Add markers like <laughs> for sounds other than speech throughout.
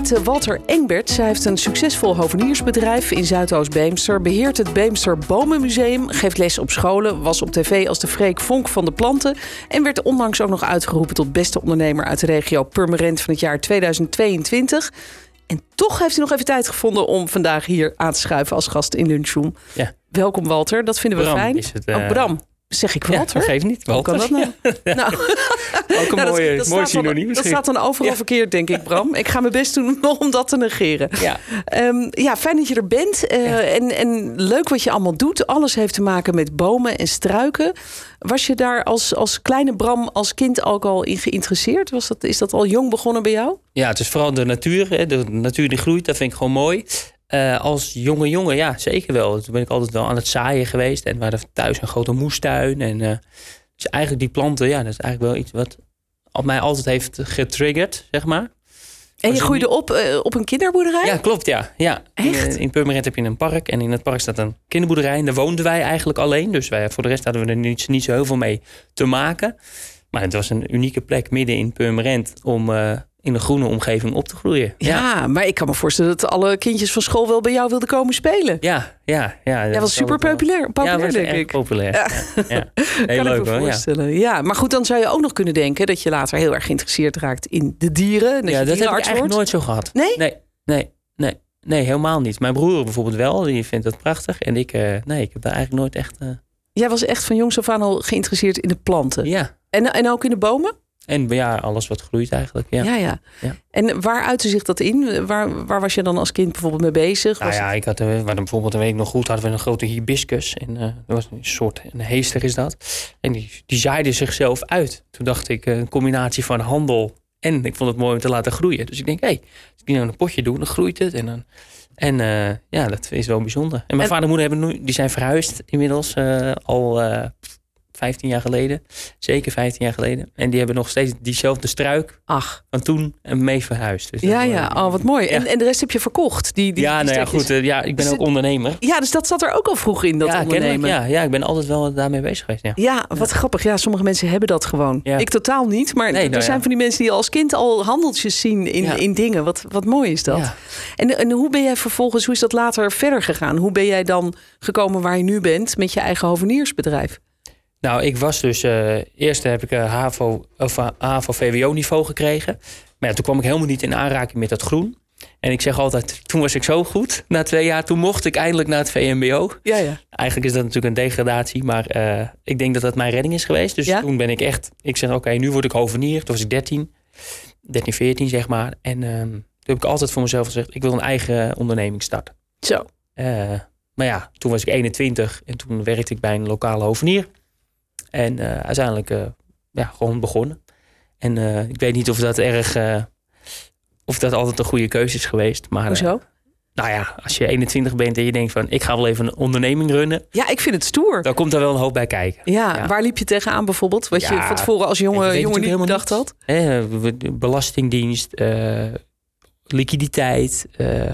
Met eh, Walter Engbert. Zij heeft een succesvol hoveniersbedrijf in Zuidoost-Beemster. Beheert het Beemster Bomenmuseum. Geeft les op scholen. Was op tv als de Freek Vonk van de Planten. En werd onlangs ook nog uitgeroepen tot beste ondernemer uit de regio Purmerend van het jaar 2022. En toch heeft hij nog even tijd gevonden om vandaag hier aan te schuiven als gast in Lunchroom. Ja. Welkom Walter, dat vinden we Bram fijn. is het, Oh, eh, Bram, zeg ik Ja, Walter? geeft niet. Hoe kan dat nou? <laughs> nou <laughs> Ook een ja, dat- mooie, dat mooi dan- synoniem Dat staat dan overal Ja. verkeerd, denk ik, Bram. Ik ga mijn best doen <laughs> om dat te negeren. Ja. Ehm, ja, fijn dat je er bent. Eh, en, en leuk wat je allemaal doet. Alles heeft te maken met bomen en struiken. Was je daar als, als kleine Bram, als kind ook al in geïnteresseerd? Was dat, is dat al jong begonnen bij jou? ja, het is vooral de natuur. Hè. De natuur die groeit, dat vind ik gewoon mooi. Eh, als jonge jongen, ja, zeker wel. Toen ben ik altijd wel aan het zaaien geweest. En we hadden thuis een grote moestuin. En eh, dus eigenlijk die planten, ja, dat is eigenlijk wel iets wat op mij altijd heeft getriggerd, zeg maar. En je groeide op eh, op een kinderboerderij? Ja, klopt, ja. ja. Echt? In, in Purmerend heb je een park. En in het park staat een kinderboerderij. En daar woonden wij eigenlijk alleen. Dus wij, voor de rest hadden we er niet, niet zo heel veel mee te maken. Maar het was een unieke plek midden in Purmerend... om eh, in een groene omgeving op te groeien. Ja, maar ik kan me voorstellen dat alle kindjes van school wel bij jou wilden komen spelen. Ja, ja, ja. Jij was super populair, Ja, populair was denk ik. populair. Ja. Ja. <laughs> Heel kan leuk ik me. Ja. voorstellen. Ja. maar goed, dan zou je ook nog kunnen denken dat je later heel erg geïnteresseerd raakt in de dieren. en Dat ja, je dat heb ik eigenlijk wordt. nooit zo gehad. Nee? Nee, nee, nee. Nee, helemaal niet. Mijn broer bijvoorbeeld wel. Die vindt dat prachtig. En ik, eh, nee, ik heb daar eigenlijk nooit echt... eh, Jij was echt van jongs af aan al geïnteresseerd in de planten. ja. En, en ook in de bomen? En ja, alles wat groeit eigenlijk. Ja. Ja, ja. Ja. En waar uitte zich dat in? Waar, waar was je dan als kind bijvoorbeeld mee bezig? Nou Was ja, ik had, eh, we hadden bijvoorbeeld een week nog goed, hadden we een grote hibiscus. En eh, dat was een soort, een heester is dat. En die, die zaaide zichzelf uit. Toen dacht ik, eh, een combinatie van handel en ik vond het mooi om te laten groeien. Dus ik denk, hé, hey, als ik die nou in een potje doe, dan groeit het. En, dan, en ja, dat is wel bijzonder. En mijn En- vader en moeder hebben nu, die zijn verhuisd inmiddels eh, al 15 jaar geleden. Zeker 15 jaar geleden. En die hebben nog steeds diezelfde struik Ach, van toen en mee verhuisd. Dus ja, ja. Oh, wat mooi. Ja. En, en de rest heb je verkocht? Die, die, ja, die nou ja, goed. eh, ja, ik ben Is ook ondernemer. Ja, dus dat zat er ook al vroeg in, dat ja, ondernemen. ja, ja, ik ben altijd wel daarmee bezig geweest. Ja. Ja, wat grappig. Ja, sommige mensen hebben dat gewoon. Ik totaal niet. Maar Nee, er nou zijn van die mensen die als kind al handeltjes zien in, in dingen. Wat, wat mooi is dat. En, en hoe ben jij vervolgens, hoe is dat later verder gegaan? Hoe ben jij dan gekomen waar je nu bent met je eigen hoveniersbedrijf? Nou, ik was dus... eh eerst heb ik een HAVO, of eh, HAVO-VWO-niveau gekregen. Maar ja, toen kwam ik helemaal niet in aanraking met dat groen. En ik zeg altijd, <laughs> toen was ik zo goed. Na twee jaar, toen mocht ik eindelijk naar het VMBO. Ja, ja. Eigenlijk is dat natuurlijk een degradatie. Maar eh, ik denk dat dat mijn redding is geweest. Dus Ja? toen ben ik echt... Ik zeg, oké, nu word ik hovenier. Toen was ik 13. 13, 14 zeg maar. En ehm, toen heb ik altijd voor mezelf gezegd... ik wil een eigen onderneming starten. Zo. Eh, maar ja, toen was ik 21 en toen werkte ik bij een lokale hovenier. En eh, uiteindelijk eh, ja, gewoon begonnen. En eh, ik weet niet of dat erg. eh, of dat altijd een goede keuze is geweest. Maar, eh, Hoezo? nou ja, als je 21 bent en je denkt van ik ga wel even een onderneming runnen. Ja, ik vind het stoer. Dan komt er wel een hoop bij kijken. Ja, Ja. waar liep je tegenaan bijvoorbeeld? Wat je van tevoren als jonge jongen niet bedacht had? We- belastingdienst, eh, liquiditeit, eh,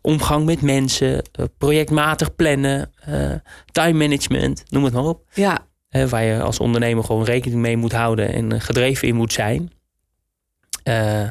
omgang met mensen, eh, projectmatig plannen, eh, time management, noem het maar op. Ja, Hè, waar je als ondernemer gewoon rekening mee moet houden en eh, gedreven in moet zijn. Eh,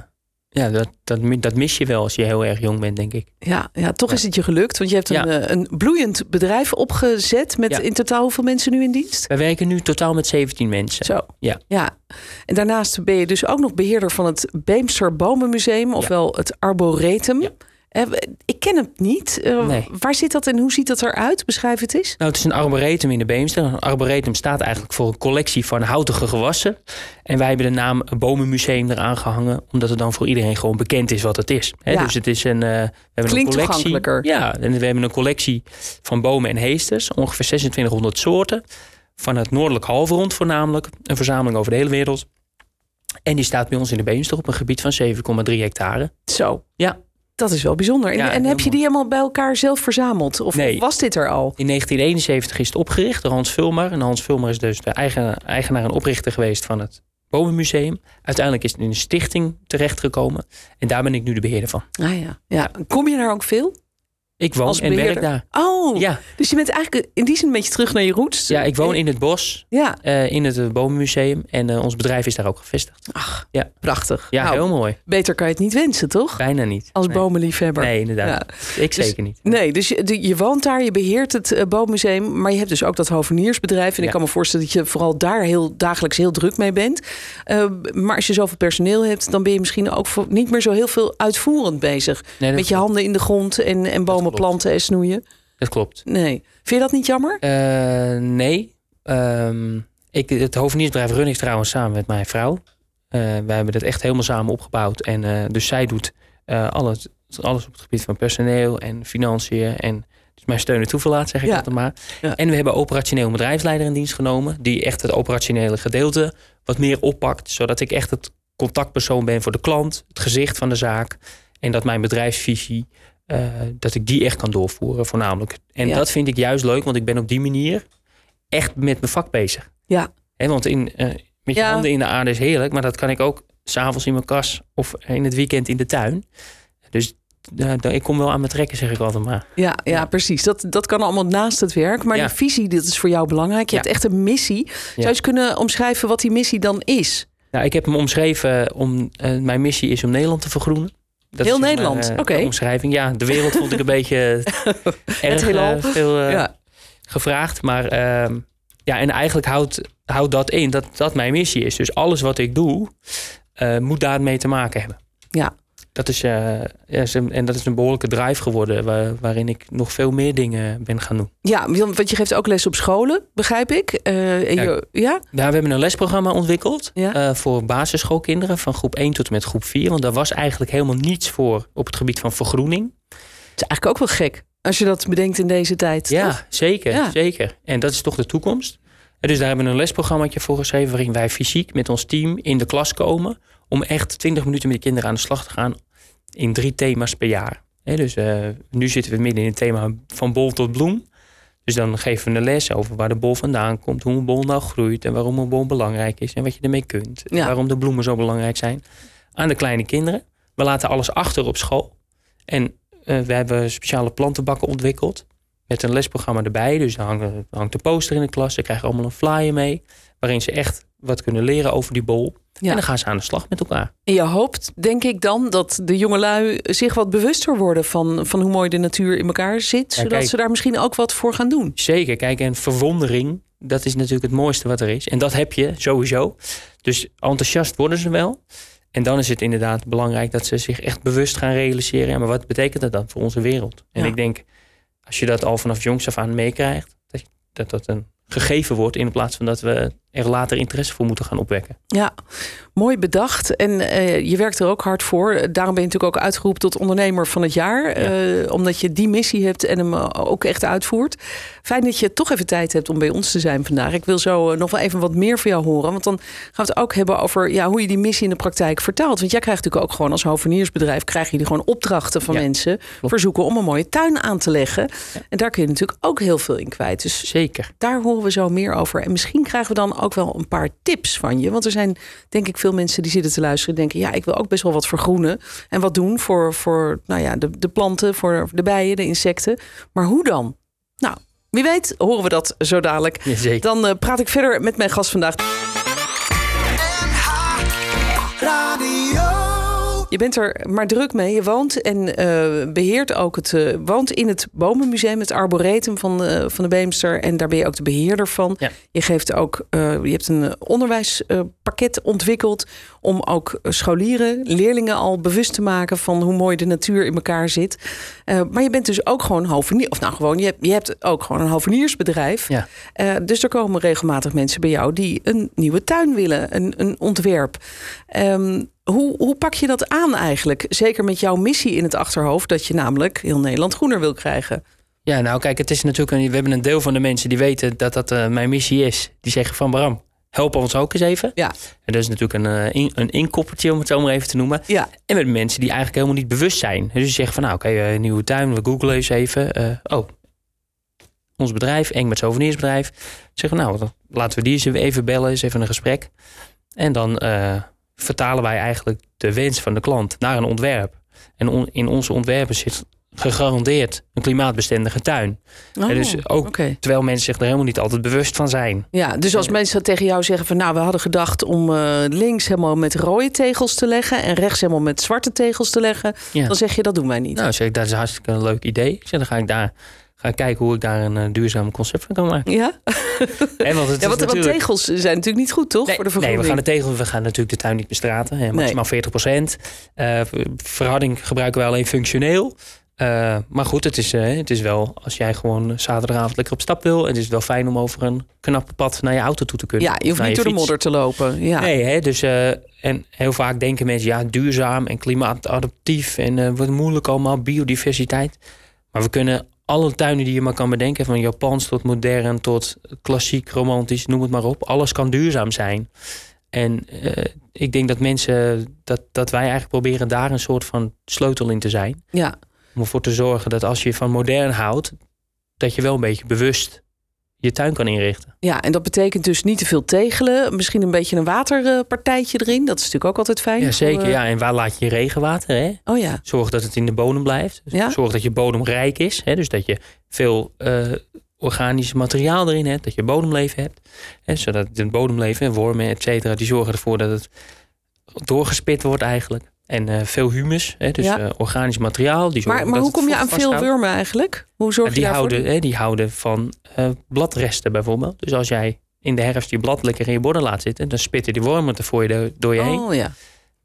ja, dat, dat, mi- dat mis je wel als je heel erg jong bent, denk ik. ja, ja toch Ja. is het je gelukt. Want je hebt een, Ja. eh, een bloeiend bedrijf opgezet. Met Ja. in totaal hoeveel mensen nu in dienst? Wij werken nu totaal met 17 mensen. Zo. Ja. ja. En daarnaast ben je dus ook nog beheerder van het Beemster Bomenmuseum, ofwel het Arboretum. Eh, Ik ken het niet. Eh, Nee. Waar zit dat en hoe ziet dat eruit? Beschrijf het eens. Nou, het is een arboretum in de Beemster. Een arboretum staat eigenlijk voor een collectie van houtige gewassen. En wij hebben de naam Bomenmuseum eraan gehangen, omdat het dan voor iedereen gewoon bekend is wat het is. Hè, Ja. Dus het is een, eh, we hebben Klinkt een collectie. Ja, en we hebben een collectie van bomen en heesters, ongeveer 2600 soorten. Van het noordelijk halfrond voornamelijk. Een verzameling over de hele wereld. En die staat bij ons in de Beemster op een gebied van 7,3 hectare. Zo. Ja. Dat is wel bijzonder. En, Ja, en heb je die helemaal bij elkaar zelf verzameld? Of, Nee. was dit er al? In 1971 is het opgericht door Hans Vulmer. En Hans Vulmer is dus de eigen, eigenaar en oprichter geweest van het Bomenmuseum. Uiteindelijk is het in een stichting terechtgekomen. En daar ben ik nu de beheerder van. Ah ja. ja. Kom je daar ook veel? Ik woon en werk daar. Oh, Ja, dus je bent eigenlijk in die zin een beetje terug naar je roots. ja, ik woon in het bos, Ja, eh, in het eh, Bomenmuseum. En eh, ons bedrijf is daar ook gevestigd. ach, Ja. prachtig. Ja, Nou, heel mooi. beter kan je het niet wensen, toch? Bijna niet. Als nee. bomenliefhebber. Nee, inderdaad. Ik Dus- zeker niet. Nee, dus je, je woont daar, je beheert het uh, Boommuseum, maar je hebt dus ook dat hoveniersbedrijf. En ik Ja. kan me voorstellen dat je vooral daar heel dagelijks heel druk mee bent. Maar als je zoveel personeel hebt, dan ben je misschien ook voor, niet meer zo heel veel uitvoerend bezig. Nee, Met je handen in de grond en, en bomen klopt. planten en snoeien. Dat klopt. Nee. Vind je dat niet jammer? Eh, nee. Ehm, ik, het hoveniersbedrijf run ik trouwens samen met mijn vrouw. Eh, wij hebben dat echt helemaal samen opgebouwd. En eh, dus zij doet alles, alles op het gebied van personeel en financiën. En dus mijn steun en toeverlaat, zeg ik Ja. altijd maar. Ja. En we hebben operationeel bedrijfsleider in dienst genomen. Die echt het operationele gedeelte wat meer oppakt. Zodat ik echt het contactpersoon ben voor de klant. Het gezicht van de zaak. En dat mijn bedrijfsvisie, eh, dat ik die echt kan doorvoeren voornamelijk. En Ja. dat vind ik juist leuk, want ik ben op die manier echt met mijn vak bezig. Ja. Hè, want in, eh, met je Ja. handen in de aarde is heerlijk, maar dat kan ik ook s'avonds in mijn kas of in het weekend in de tuin. Dus eh, ik kom wel aan mijn trekken, zeg ik altijd maar. Ja, ja, Ja. precies. Dat, dat kan allemaal naast het werk. Maar Ja. die visie, dat is voor jou belangrijk. Je hebt echt een missie. Zou je eens kunnen omschrijven wat die missie dan is? Nou, ik heb hem omschreven om mijn missie is om Nederland te vergroenen. Dat Heel Nederland, eh, oké. omschrijving. Ja, de wereld vond ik een <laughs> beetje erg heelal. eh, veel eh, ja. gevraagd. Maar ehm, ja, en eigenlijk houdt, houdt dat in dat dat mijn missie is. Dus alles wat ik doe, eh, moet daarmee te maken hebben. Ja. Dat is, eh, ja, en dat is een behoorlijke drive geworden, waar- waarin ik nog veel meer dingen ben gaan doen. Ja, want je geeft ook les op scholen, begrijp ik. Je, ja? Nou, we hebben een lesprogramma ontwikkeld Ja. eh, voor basisschoolkinderen van groep 1 tot en met groep 4. Want daar was eigenlijk helemaal niets voor op het gebied van vergroening. Het is eigenlijk ook wel gek. Als je dat bedenkt in deze tijd. Ja, toch? zeker, Ja. zeker. En dat is toch de toekomst. En dus daar hebben we een lesprogrammaatje voor geschreven... waarin wij fysiek met ons team in de klas komen... om echt 20 minuten met de kinderen aan de slag te gaan... in drie thema's per jaar. Dus eh, nu zitten we midden in het thema van bol tot bloem. Dus dan geven we een les over waar de bol vandaan komt... hoe een bol nou groeit en waarom een bol belangrijk is... en wat je ermee kunt. Ja. waarom de bloemen zo belangrijk zijn. Aan de kleine kinderen. We laten alles achter op school. En eh, we hebben speciale plantenbakken ontwikkeld met een lesprogramma erbij. Dus dan hangt, dan hangt de poster in de klas. Ze krijgen allemaal een flyer mee. Waarin ze echt wat kunnen leren over die bol. Ja. En dan gaan ze aan de slag met elkaar. En je hoopt, denk ik dan, dat de jongelui zich wat bewuster worden van, van hoe mooi de natuur in elkaar zit. Ja, zodat kijk. ze daar misschien ook wat voor gaan doen. Zeker, kijk, en verwondering, dat is natuurlijk het mooiste wat er is. En dat heb je sowieso. Dus enthousiast worden ze wel. En dan is het inderdaad belangrijk dat ze zich echt bewust gaan realiseren. Ja, maar wat betekent dat dan voor onze wereld? En ik denk, als je dat al vanaf jongs af aan meekrijgt, dat dat een gegeven wordt in plaats van dat we er later interesse voor moeten gaan opwekken. Ja, mooi bedacht. En eh, je werkt er ook hard voor. Daarom ben je natuurlijk ook uitgeroepen tot ondernemer van het jaar. eh, omdat je die missie hebt en hem eh, ook echt uitvoert. Fijn dat je toch even tijd hebt om bij ons te zijn vandaag. Ik wil zo nog wel even wat meer van jou horen. Want dan gaan we het ook hebben over ja, hoe je die missie in de praktijk vertaalt. Want jij krijgt natuurlijk ook gewoon als hoveniersbedrijf... krijg je gewoon opdrachten van Ja, mensen. Verzoeken om een mooie tuin aan te leggen. En daar kun je natuurlijk ook heel veel in kwijt. Dus Zeker. daar horen we zo meer over. En misschien krijgen we dan ook wel een paar tips van je. Want er zijn denk ik veel mensen die zitten te luisteren. en denken, ja, ik wil ook best wel wat vergroenen. En wat doen voor, voor nou ja, de, de planten, voor de bijen, de insecten. Maar hoe dan? Nou, wie weet horen we dat zo dadelijk. Ja. Dan eh, praat ik verder met mijn gast vandaag. Je bent er maar druk mee. Je woont en eh, beheert ook het. eh, woont in het Bomenmuseum, het Arboretum van, van de Beemster. En daar ben je ook de beheerder van. Ja. Je geeft ook. eh, je hebt een onderwijspakket ontwikkeld. om ook scholieren, leerlingen al bewust te maken van hoe mooi de natuur in elkaar zit. Maar je bent dus ook gewoon hovenier. Of nou gewoon, je hebt, je hebt ook gewoon een hoveniersbedrijf. Ja. Dus er komen regelmatig mensen bij jou die een nieuwe tuin willen, een, een ontwerp. Ehm, hoe, hoe pak je dat aan eigenlijk? Zeker met jouw missie in het achterhoofd, dat je namelijk heel Nederland groener wil krijgen. Ja, nou kijk, het is natuurlijk een, we hebben een deel van de mensen die weten dat dat eh, mijn missie is. Die zeggen van Bram, help ons ook eens even. Ja. En dat is natuurlijk een, eh, in, een inkoppertje, om het zo maar even te noemen. Ja, En hebben mensen die eigenlijk helemaal niet bewust zijn. Dus die zeggen van nou, oké, eh, nieuwe tuin, we googlen eens even. Oh, ons bedrijf, Eng met Souvenirsbedrijf. Zeggen nou, laten we die eens even bellen, eens even een gesprek. En dan vertalen wij eigenlijk de wens van de klant naar een ontwerp. En on- in onze ontwerpen zit gegarandeerd een klimaatbestendige tuin. Oh, En dus ook terwijl mensen zich er helemaal niet altijd bewust van zijn. Ja, dus als mensen tegen jou zeggen van nou, we hadden gedacht om eh, links helemaal met rode tegels te leggen en rechts helemaal met zwarte tegels te leggen, Ja. dan zeg je dat doen wij niet. Nou, zeg ik, dat is hartstikke een leuk idee. Zeg, dan ga ik daar gaan kijken hoe ik daar een eh, duurzaam concept van kan maken. Ja? <laughs> En want het ja, want, natuurlijk... tegels zijn natuurlijk niet goed, toch? Nee, voor de nee, we vergroening. gaan de tegels, we gaan natuurlijk de tuin niet bestraten. Hè, maximaal 40 procent. verharding gebruiken we alleen functioneel. Eh, maar goed, het is, het is wel, als jij gewoon zaterdagavond lekker op stap wil... het is wel fijn om over een knappe pad naar je auto toe te kunnen. Ja, je hoeft niet door de modder te lopen. Ja. Nee, hè, dus, en heel vaak denken mensen, ja, duurzaam en klimaatadaptief... en wat moeilijk allemaal, biodiversiteit. Maar we kunnen alle tuinen die je maar kan bedenken... van Japans tot modern tot klassiek, romantisch, noem het maar op. Alles kan duurzaam zijn. En eh, ik denk dat mensen, dat, dat wij eigenlijk proberen daar een soort van sleutel in te zijn. Ja. Om ervoor te zorgen dat als je van modern houdt, dat je wel een beetje bewust je tuin kan inrichten. ja, en dat betekent dus niet te veel tegelen. Misschien een beetje een waterpartijtje erin. Dat is natuurlijk ook altijd fijn. Ja, zeker. eh, Ja. En waar laat je regenwater? Hè? Oh ja. Zorg dat het in de bodem blijft. Dus Ja. Zorg dat je bodem rijk is. Hè? Dus dat je veel eh, organisch materiaal erin hebt. Dat je bodemleven hebt. Hè? Zodat het bodemleven, en wormen, et cetera, die zorgen ervoor dat het doorgespit wordt eigenlijk. En eh, veel humus, hè? dus Ja. eh, organisch materiaal. Die Maar, maar hoe kom je aan veel wurmen eigenlijk? Hoe zorg je die, daarvoor? houden, hè, die houden van eh, bladresten bijvoorbeeld. Dus als jij in de herfst je blad lekker in je borden laat zitten... dan spitten die wormen er voor je door je heen. Oh ja.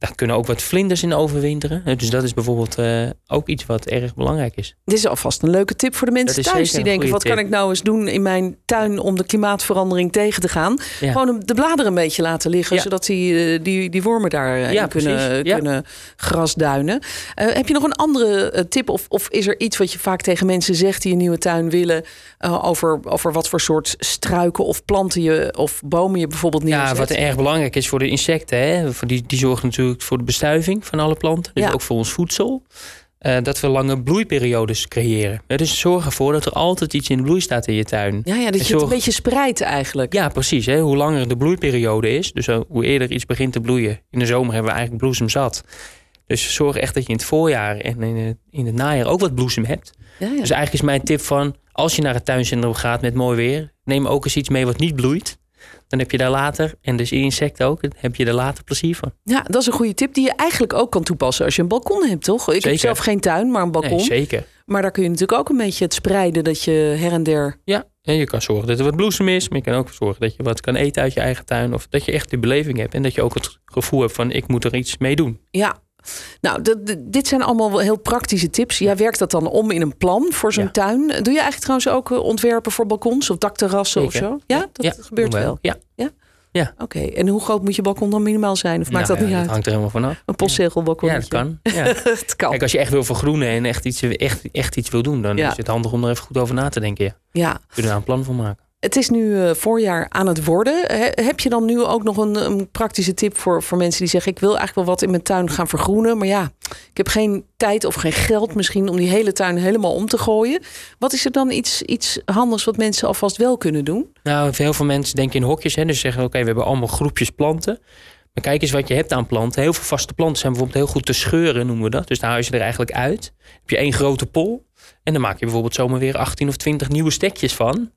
Daar kunnen ook wat vlinders in overwinteren. Dus dat is bijvoorbeeld eh, ook iets wat erg belangrijk is. Dit is alvast een leuke tip voor de mensen thuis. Die denken, wat kan ik nou eens doen in mijn tuin om de klimaatverandering tegen te gaan? Ja. Gewoon de bladeren een beetje laten liggen, Ja. zodat die, eh, die, die wormen daar eh, Ja, kunnen, kunnen grasduinen. Heb je nog een andere tip of, of is er iets wat je vaak tegen mensen zegt die een nieuwe tuin willen over, over wat voor soort struiken of planten je of bomen je bijvoorbeeld neerzet? Ja, wat erg belangrijk is voor de insecten. Hè, voor die, die zorgen natuurlijk voor de bestuiving van alle planten. Dus Ja. ook voor ons voedsel. Eh, dat we lange bloeiperiodes creëren. Dus zorg ervoor dat er altijd iets in de bloei staat in je tuin. ja, ja, dat En je het een beetje spreidt eigenlijk. Ja, precies. Hè. Hoe langer de bloeiperiode is, dus hoe eerder iets begint te bloeien. In de zomer hebben we eigenlijk bloesem zat. Dus zorg echt dat je in het voorjaar en in het, in het najaar ook wat bloesem hebt. Ja, ja. Dus eigenlijk is mijn tip van, als je naar het tuincentrum gaat met mooi weer, neem ook eens iets mee wat niet bloeit. Dan heb je daar later, en dus insecten ook, heb je er later plezier van. Ja, dat is een goede tip die je eigenlijk ook kan toepassen als je een balkon hebt, toch? Ik heb zelf geen tuin, maar een balkon. Nee, zeker. maar daar kun je natuurlijk ook een beetje het spreiden dat je her en der. Ja, en je kan zorgen dat er wat bloesem is, maar je kan ook zorgen dat je wat kan eten uit je eigen tuin. Of dat je echt die beleving hebt en dat je ook het gevoel hebt van, ik moet er iets mee doen. Ja. Nou, dit zijn allemaal wel heel praktische tips. Jij werkt dat dan om in een plan voor zo'n Ja. tuin. Doe je eigenlijk trouwens ook eh, ontwerpen voor balkons of dakterrassen of zo? Ja, dat gebeurt doen we wel. Ja, Oké, en hoe groot moet je balkon dan minimaal zijn? Of maakt Nou dat niet ja, uit? hangt er helemaal vanaf. Een postzegelbalkon? Ja, dat kan. Ja. <laughs> het kan. Kijk, als je echt wil vergroenen en echt iets, echt, echt iets wil doen, dan Ja. is het handig om er even goed over na te denken. Ja. Ja, Kun je daar een plan voor maken. Het is nu eh, voorjaar aan het worden. He- heb je dan nu ook nog een, praktische tip voor, voor mensen die zeggen: Ik wil eigenlijk wel wat in mijn tuin gaan vergroenen, maar ja, ik heb geen tijd of geen geld misschien om die hele tuin helemaal om te gooien. Wat is er dan iets, iets handigs wat mensen alvast wel kunnen doen? Nou, heel veel mensen denken in hokjes. Hè, dus zeggen, oké, we hebben allemaal groepjes planten. Maar kijk eens wat je hebt aan planten. Heel veel vaste planten zijn bijvoorbeeld heel goed te scheuren, noemen we dat. Dus dan haal je ze er eigenlijk uit. heb je één grote pol. En dan maak je bijvoorbeeld zomaar weer 18 of 20 nieuwe stekjes van.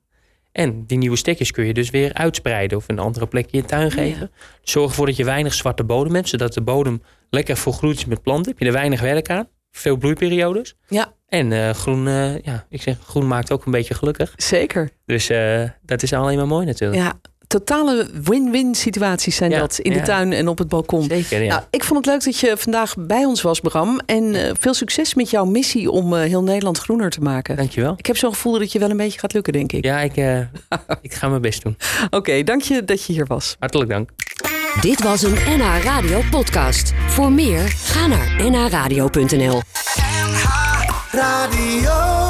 En die nieuwe stekjes kun je dus weer uitspreiden of een andere plek in je tuin geven. Zorg ervoor dat je weinig zwarte bodem hebt, zodat de bodem lekker volgroeid is met planten. Heb je er weinig werk aan. Veel bloeiperiodes. Ja, En eh, groen, eh, ja, ik zeg, groen maakt ook een beetje gelukkig. zeker. Dus eh, dat is alleen maar mooi natuurlijk. Ja, totale win-win situaties zijn Ja, dat in de tuin en op het balkon. Zeker, ja. Nou, ik vond het leuk dat je vandaag bij ons was, Bram. En eh, veel succes met jouw missie om eh, heel Nederland groener te maken. Dankjewel. Ik heb zo'n gevoel dat je wel een beetje gaat lukken, denk ik. Ja, ik, eh, <laughs> ik ga mijn best doen. Oké, dank je dat je hier was. Hartelijk dank. Dit was een NH Radio podcast. Voor meer, ga naar nhradio.nl. Radio.